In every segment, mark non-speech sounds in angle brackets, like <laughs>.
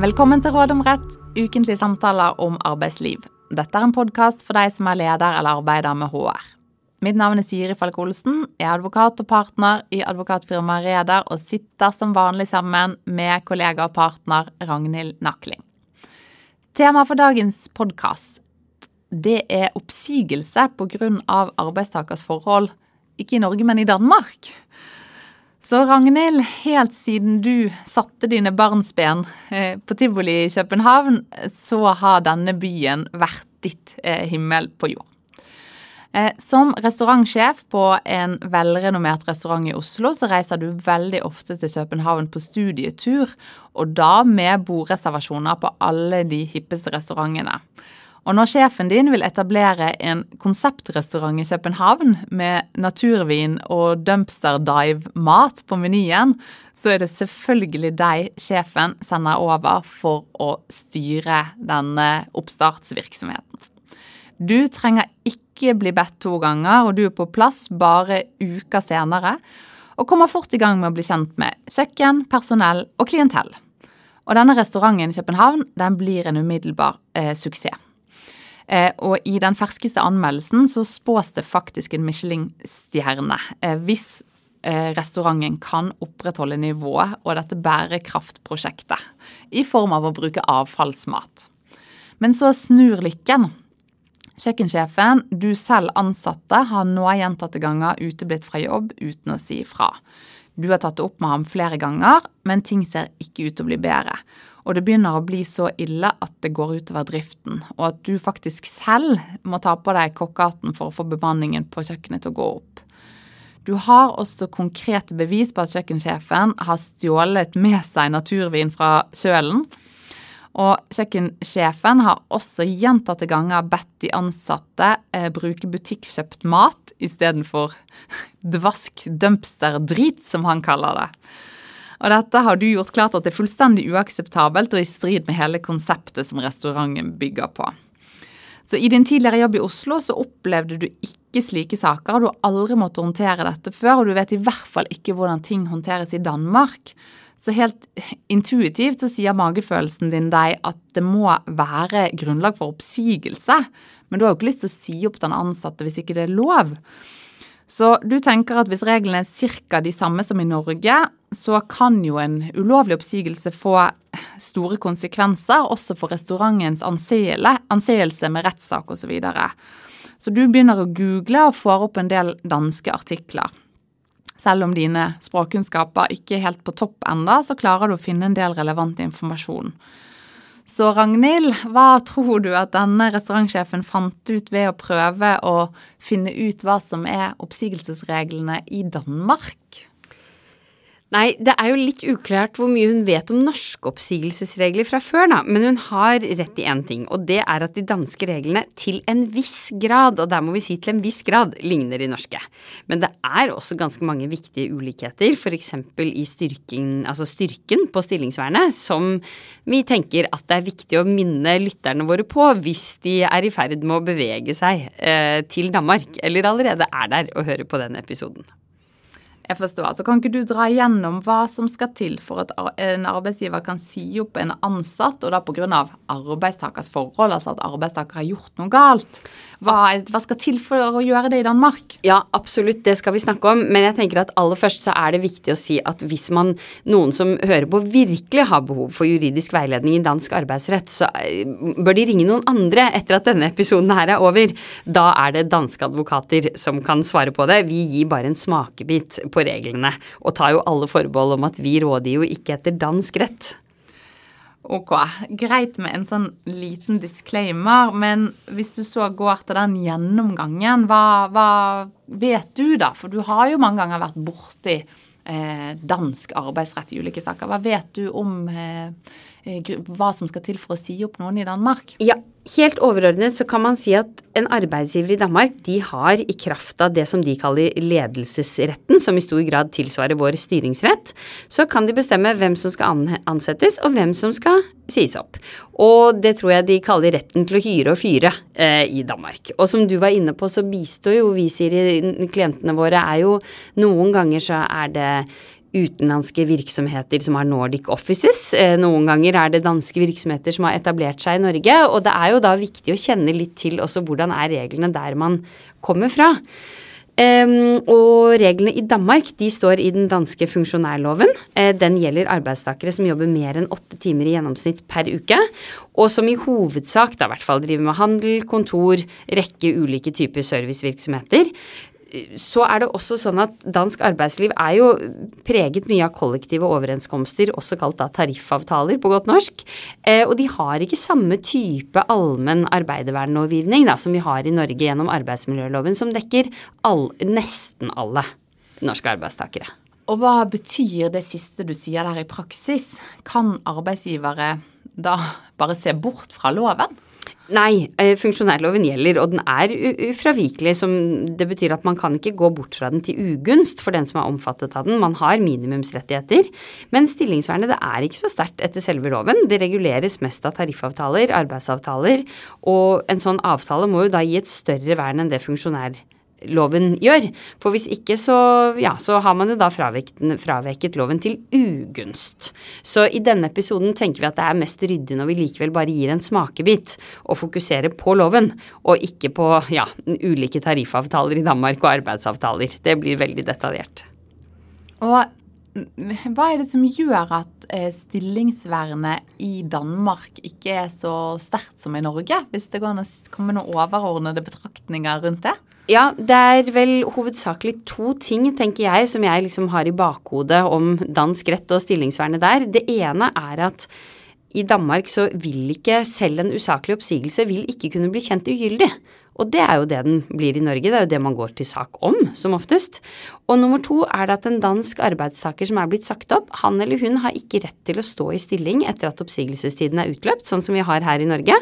Velkommen til Råd om rett, ukentlige samtaler om arbeidsliv. Dette er en podkast for deg som er leder eller arbeider med HR. Mitt navn er Siri Falk Olsen, jeg er advokat og partner i advokatfirmaet Reder og sitter som vanlig sammen med kollega og partner Ragnhild Nakling. Temaet for dagens podkast det er oppsigelse pga. arbeidstakers forhold, ikke i Norge, men i Danmark. Så Ragnhild, helt siden du satte dine barnsben eh, på tivoli i København, så har denne byen vært ditt eh, himmel på jord. Eh, som restaurantsjef på en velrenommert restaurant i Oslo, så reiser du veldig ofte til København på studietur, og da med bordreservasjoner på alle de hippeste restaurantene. Og når sjefen din vil etablere en konseptrestaurant i København med naturvin og dumpster dive-mat på menyen, så er det selvfølgelig deg sjefen sender over for å styre denne oppstartsvirksomheten. Du trenger ikke bli bedt to ganger, og du er på plass bare uker senere, og kommer fort i gang med å bli kjent med kjøkken, personell og klientell. Og denne restauranten i København den blir en umiddelbar eh, suksess. Eh, og i den ferskeste anmeldelsen så spås det faktisk en Michelin-stjerne eh, hvis eh, restauranten kan opprettholde nivået og dette bærekraftprosjektet i form av å bruke avfallsmat. Men så snur lykken. Kjøkkensjefen du selv ansatte, har nå gjentatte ganger uteblitt fra jobb uten å si ifra. Du har tatt det opp med ham flere ganger, men ting ser ikke ut til å bli bedre. Og det begynner å bli så ille at det går utover driften, og at du faktisk selv må ta på deg kokkehatten for å få bemanningen på kjøkkenet til å gå opp. Du har også konkrete bevis på at kjøkkensjefen har stjålet med seg naturvin fra kjølen. Og kjøkkensjefen har også gjentatte ganger bedt de ansatte eh, bruke butikkjøpt mat istedenfor <laughs> dvask dumpster-drit, som han kaller det. Og dette har du gjort klart at det er fullstendig uakseptabelt og i strid med hele konseptet som restauranten bygger på. Så I din tidligere jobb i Oslo så opplevde du ikke slike saker. og Du har aldri måttet håndtere dette før, og du vet i hvert fall ikke hvordan ting håndteres i Danmark. Så helt intuitivt så sier magefølelsen din deg at det må være grunnlag for oppsigelse. Men du har jo ikke lyst til å si opp den ansatte hvis ikke det er lov. Så du tenker at hvis reglene er ca. de samme som i Norge, så kan jo en ulovlig oppsigelse få store konsekvenser, også for restaurantens anseelse med rettssak osv. Så, videre. så du begynner å google og får opp en del danske artikler. Selv om dine språkkunnskaper ikke er helt på topp enda, så klarer du å finne en del relevant informasjon. Så Ragnhild, hva tror du at denne restaurantsjefen fant ut ved å prøve å finne ut hva som er oppsigelsesreglene i Danmark? Nei, det er jo litt uklart hvor mye hun vet om norske oppsigelsesregler fra før, da. Men hun har rett i én ting, og det er at de danske reglene til en viss grad, og der må vi si til en viss grad, ligner de norske. Men det er også ganske mange viktige ulikheter, f.eks. i styrken, altså styrken på stillingsvernet, som vi tenker at det er viktig å minne lytterne våre på hvis de er i ferd med å bevege seg eh, til Danmark, eller allerede er der og hører på den episoden. Jeg forstår. Så kan ikke du dra igjennom hva som skal til for at en arbeidsgiver kan si opp en ansatt, og da pga. arbeidstakers forhold, altså at arbeidstaker har gjort noe galt? Hva, hva, skal til for å gjøre det i Danmark? Ja, absolutt, det skal vi snakke om. Men jeg tenker at aller først så er det viktig å si at hvis man, noen som hører på, virkelig har behov for juridisk veiledning i dansk arbeidsrett, så eh, bør de ringe noen andre etter at denne episoden her er over. Da er det danske advokater som kan svare på det. Vi gir bare en smakebit på reglene, og tar jo alle forbehold om at vi råder jo ikke etter dansk rett. Ok, greit med en sånn liten disclaimer, men hvis du så går til den gjennomgangen, hva, hva vet du da? For du har jo mange ganger vært borti eh, dansk arbeidsrett i ulike saker. Hva vet du om eh, hva som skal til for å si opp noen i Danmark? Ja, Helt overordnet så kan man si at en arbeidsgiver i Danmark de har i kraft av det som de kaller ledelsesretten, som i stor grad tilsvarer vår styringsrett, så kan de bestemme hvem som skal ansettes og hvem som skal sies opp. Og det tror jeg de kaller retten til å hyre og fyre eh, i Danmark. Og som du var inne på, så bistår jo vi, sier klientene våre, er jo noen ganger så er det utenlandske virksomheter som har Nordic offices. Eh, noen ganger er det danske virksomheter som har etablert seg i Norge. Og det er jo da viktig å kjenne litt til også hvordan er reglene der man kommer fra. Um, og reglene i Danmark de står i den danske funksjonærloven. Uh, den gjelder arbeidstakere som jobber mer enn åtte timer i gjennomsnitt per uke, og som i hovedsak da i hvert fall driver med handel, kontor, rekke ulike typer servicevirksomheter så er det også sånn at dansk arbeidsliv er jo preget mye av kollektive overenskomster, også kalt da tariffavtaler på godt norsk. Eh, og de har ikke samme type allmenn arbeidervernlovgivning da, som vi har i Norge gjennom arbeidsmiljøloven, som dekker all, nesten alle norske arbeidstakere. Og hva betyr det siste du sier der i praksis? Kan arbeidsgivere da bare se bort fra loven? Nei, eh, funksjonærloven gjelder, og den er ufravikelig. som Det betyr at man kan ikke gå bort fra den til ugunst for den som er omfattet av den. Man har minimumsrettigheter. Men stillingsvernet det er ikke så sterkt etter selve loven. Det reguleres mest av tariffavtaler, arbeidsavtaler, og en sånn avtale må jo da gi et større vern enn det funksjonærloven loven gjør. For hvis ikke så, ja, så har man jo da fraveket loven til ugunst. Så i denne episoden tenker vi at det er mest ryddig når vi likevel bare gir en smakebit og fokuserer på loven, og ikke på ja, ulike tariffavtaler i Danmark og arbeidsavtaler. Det blir veldig detaljert. Og hva er det som gjør at eh, stillingsvernet i Danmark ikke er så sterkt som i Norge? Hvis det går an å komme noen overordnede betraktninger rundt det? Ja, det er vel hovedsakelig to ting, tenker jeg, som jeg liksom har i bakhodet om dansk rett og stillingsvernet der. Det ene er at i Danmark så vil ikke selv en usaklig oppsigelse vil ikke kunne bli kjent ugyldig. Og det er jo det den blir i Norge, det er jo det man går til sak om, som oftest. Og nummer to er det at en dansk arbeidstaker som er blitt sagt opp, han eller hun har ikke rett til å stå i stilling etter at oppsigelsestiden er utløpt, sånn som vi har her i Norge.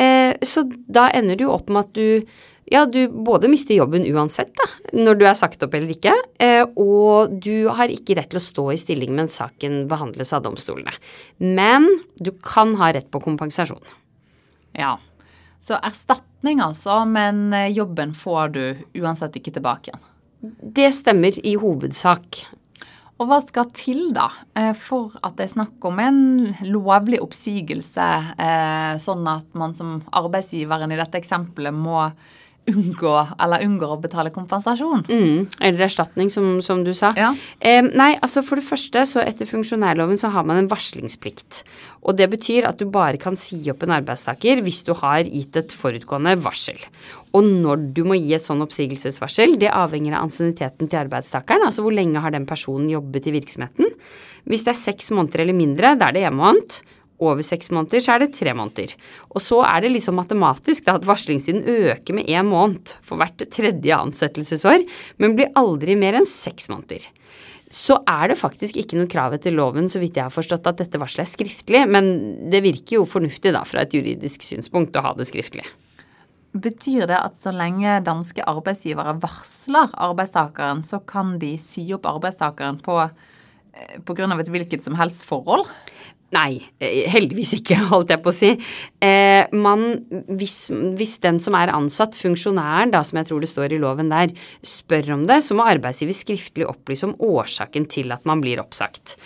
Eh, så da ender det jo opp med at du ja, du både mister jobben uansett, da, når du er sagt opp eller ikke, eh, og du har ikke rett til å stå i stilling mens saken behandles av domstolene. Men du kan ha rett på kompensasjon. Ja. Så erstatning, altså, men eh, jobben får du uansett ikke tilbake igjen? Det stemmer i hovedsak. Og hva skal til da eh, for at det er snakk om en lovlig oppsigelse, sånn at man som arbeidsgiveren i dette eksempelet må unngå, eller unngår å betale kompensasjon. Mm, eller erstatning, som, som du sa. Ja. Eh, nei, altså for det første, så etter funksjonærloven så har man en varslingsplikt. Og det betyr at du bare kan si opp en arbeidstaker hvis du har gitt et forutgående varsel. Og når du må gi et sånn oppsigelsesvarsel, det avhenger av ansienniteten til arbeidstakeren. Altså hvor lenge har den personen jobbet i virksomheten. Hvis det er seks måneder eller mindre, da er det hjemmeannet over seks måneder, så er det tre måneder. Og så er det liksom matematisk da, at varslingstiden øker med én måned for hvert tredje ansettelsesår, men blir aldri mer enn seks måneder. Så er det faktisk ikke noe krav etter loven, så vidt jeg har forstått, at dette varselet er skriftlig, men det virker jo fornuftig da, fra et juridisk synspunkt å ha det skriftlig. Betyr det at så lenge danske arbeidsgivere varsler arbeidstakeren, så kan de si opp arbeidstakeren på eh, pga. et hvilket som helst forhold? Nei, eh, heldigvis ikke, <laughs> holdt jeg på å si. Eh, man, hvis, hvis, den som er ansatt, funksjonæren, da, som jeg tror det står i loven der, spør om det, så må arbeidsgiver skriftlig opplyse om årsaken til at man blir oppsagt.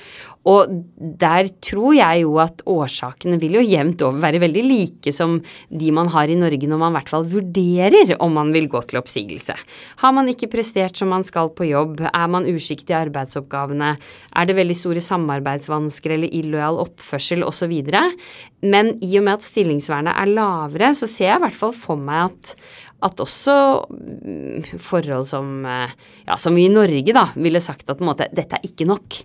Og der tror jeg jo at årsakene vil jo jevnt over være veldig like som de man har i Norge når man i hvert fall vurderer om man vil gå til oppsigelse. Har man ikke prestert som man skal på jobb, er man uskikket i arbeidsoppgavene, er det veldig store samarbeidsvansker eller illojal oppførsel osv. Men i og med at stillingsvernet er lavere, så ser jeg i hvert fall for meg at at også mm, forhold som, eh, ja, som vi i Norge da ville sagt at på en måte, dette er ikke nok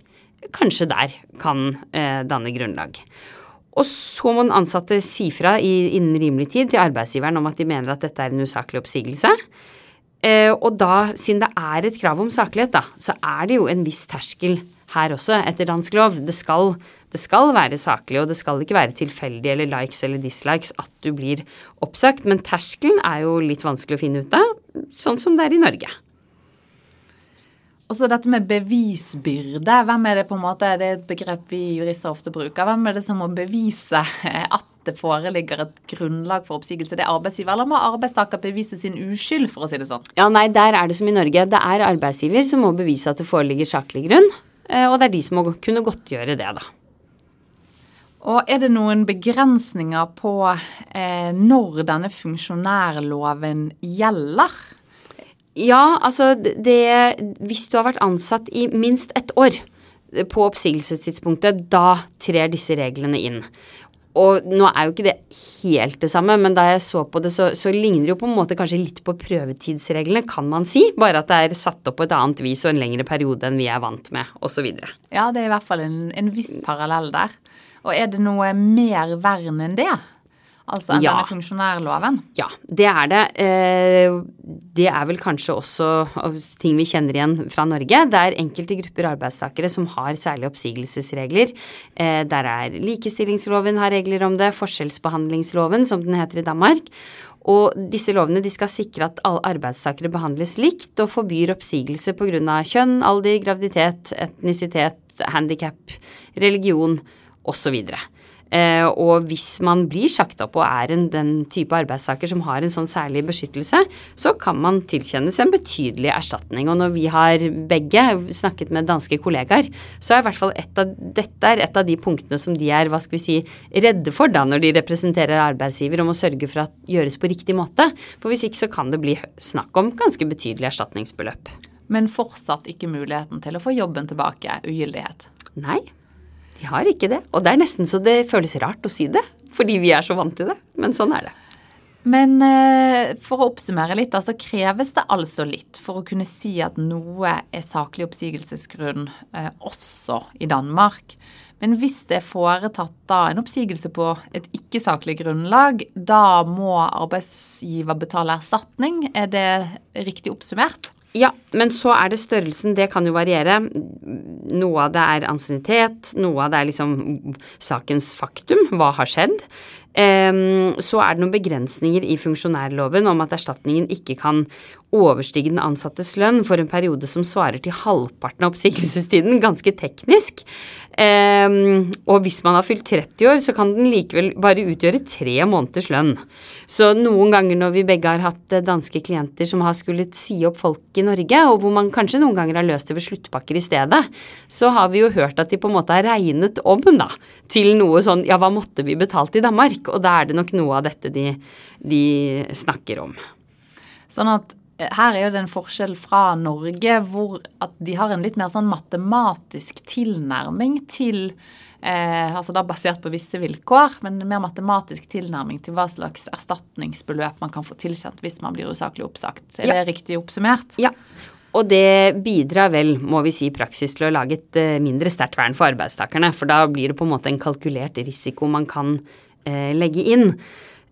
kanskje der kan eh, danne grunnlag. Og så må den ansatte si fra i, innen rimelig tid til arbeidsgiveren om at de mener at dette er en usaklig oppsigelse. Eh, og da, siden det er et krav om saklighet, da, så er det jo en viss terskel her også, etter dansk lov. Det skal, det skal være saklig, og det skal ikke være tilfeldig eller likes eller dislikes at du blir oppsagt. Men terskelen er jo litt vanskelig å finne ut av, sånn som det er i Norge. Og så dette med bevisbyrde. Hvem er det på en måte, det er et begrep vi jurister ofte bruker. Hvem er det som må bevise at det foreligger et grunnlag for oppsigelse? Det er arbeidsgiver, eller må arbeidstaker bevise sin uskyld, for å si det sånn? Ja, nei, der er det som i Norge. Det er arbeidsgiver som må bevise at det foreligger saklig grunn. eh, og det er de som må kunne godtgjøre det, da. Og er det noen begrensninger på eh, når denne funksjonærloven gjelder? Ja, altså det Hvis du har vært ansatt i minst ett år på oppsigelsestidspunktet, da trer disse reglene inn. Og nå er jo ikke det helt det samme, men da jeg så på det, så, så, ligner det jo på en måte kanskje litt på prøvetidsreglene, kan man si. Bare at det er satt opp på et annet vis og en lengre periode enn vi er vant med, osv. Ja, det er i hvert fall en, en viss parallell der. Og er det noe mer vern enn det? Altså enn ja. denne funksjonærloven? Ja, det er det. Eh, det er vel kanskje også ting vi kjenner igjen fra Norge. Det er enkelte grupper arbeidstakere som har særlige oppsigelsesregler. Eh, der er likestillingsloven har regler om det, forskjellsbehandlingsloven som den heter i Danmark. Og disse lovene de skal sikre at alle arbeidstakere behandles likt, og forbyr oppsigelse pga. kjønn, alder, graviditet, etnisitet, handikap, religion osv. Eh, og hvis man blir sjakta opp og er en, den type arbeidstaker som har en sånn særlig beskyttelse, så kan man tilkjennes en betydelig erstatning. Og når vi har begge snakket med danske kollegaer, så er i hvert fall et av, dette er et av de punktene som de er hva skal vi si, redde for da når de representerer arbeidsgiver, om å sørge for at gjøres på riktig måte. For hvis ikke så kan det bli snakk om ganske betydelig erstatningsbeløp. Men fortsatt ikke muligheten til å få jobben tilbake. Ugyldighet. Nei. De har ikke det. Og det er nesten så det føles rart å si det, fordi vi er så vant til det. Men sånn er det. Men eh, for å oppsummere litt, så kreves det altså litt for å kunne si at noe er saklig oppsigelsesgrunn eh, også i Danmark. Men hvis det er foretatt da en oppsigelse på et ikke-saklig grunnlag, da må arbeidsgiver betale erstatning. Er det riktig oppsummert? Ja, men så er det størrelsen. Det kan jo variere. Noe av det er ansiennitet, noe av det er liksom sakens faktum. Hva har skjedd? Så er det noen begrensninger i funksjonærloven om at erstatningen ikke kan overstige den ansattes lønn for en periode som svarer til halvparten av oppsigelsestiden. Ganske teknisk. Og hvis man har fylt 30 år, så kan den likevel bare utgjøre tre måneders lønn. Så noen ganger når vi begge har hatt eh, danske klienter som har skullet si opp folk i Norge, og hvor man kanskje noen ganger har løst det ved sluttpakker i stedet, så har vi jo hørt at de på en måte har regnet om da, til noe sånn ja, hva måtte vi betalt i Danmark? Og da er det nok noe av dette de, de snakker om. Sånn at her er jo det en forskjell fra Norge, hvor at de har en litt mer sånn matematisk tilnærming til eh, altså da basert på visse vilkår, men en mer matematisk tilnærming til hva slags erstatningsbeløp man kan få tilkjent hvis man blir usaklig oppsagt. Er ja. det riktig oppsummert? Ja. Og det bidrar vel, må vi si, i praksis til å lage et uh, mindre sterkt vern for arbeidstakerne. For da blir det på en måte en kalkulert risiko man kan legge inn.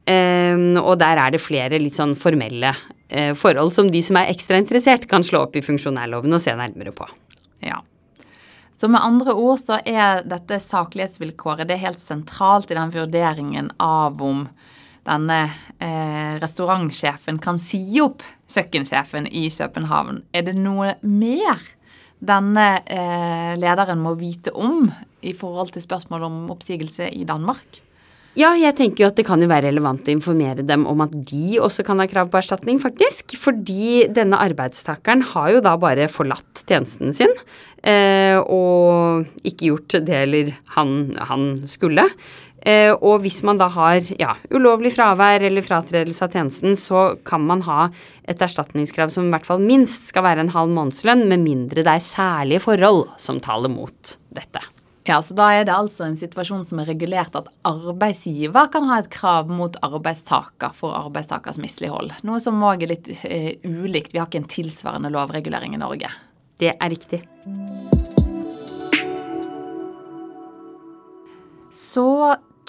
Um, og der er det flere litt sånn formelle uh, forhold som de som er ekstra interessert, kan slå opp i funksjonærloven og se nærmere på. Ja. Så med andre ord så er dette saklighetsvilkåret det er helt sentralt i den vurderingen av om denne eh, restaurantsjefen kan si opp kjøkkensjefen i København. Er det noe mer denne eh, lederen må vite om i forhold til spørsmål om oppsigelse i Danmark? Ja, jeg tenker jo at det kan jo være relevant å informere dem om at de også kan ha krav på erstatning, faktisk. Fordi denne arbeidstakeren har jo da bare forlatt tjenesten sin eh, og ikke gjort det eller han, han skulle. Eh, og hvis man da har ja, ulovlig fravær eller fratredelse av tjenesten, så kan man ha et erstatningskrav som i hvert fall minst skal være en halv månedslønn, med mindre det er særlige forhold som taler mot dette. Ja, så Da er det altså en situasjon som er regulert at arbeidsgiver kan ha et krav mot arbeidstaker for arbeidstakers mislighold. Noe som òg er litt uh, ulikt. Vi har ikke en tilsvarende lovregulering i Norge. Det er riktig. Så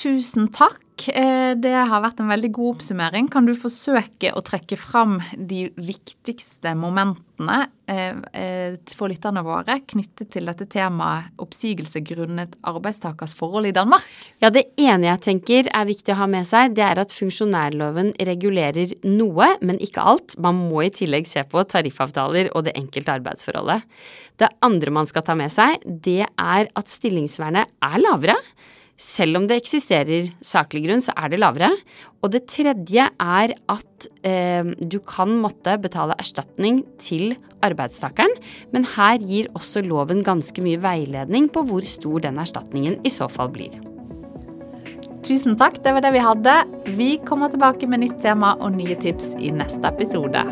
tusen takk Eh, det har vært en veldig god oppsummering. Kan du forsøke å trekke fram de viktigste momentene eh, eh, for lytterne våre knyttet til dette temaet oppsigelse grunnet arbeidstakers forhold i Danmark? Ja, Det ene jeg tenker er viktig å ha med seg, det er at funksjonærloven regulerer noe, men ikke alt. Man må i tillegg se på tariffavtaler og det enkelte arbeidsforholdet. Det andre man skal ta med seg, det er at stillingsvernet er lavere. Selv om det eksisterer saklig grunn, så er det lavere. Og det tredje er at eh, du kan måtte betale erstatning til arbeidstakeren, men her gir også loven ganske mye veiledning på hvor stor den erstatningen i så fall blir. Tusen takk, det var det vi hadde. Vi kommer tilbake med nytt tema og nye tips i neste episode.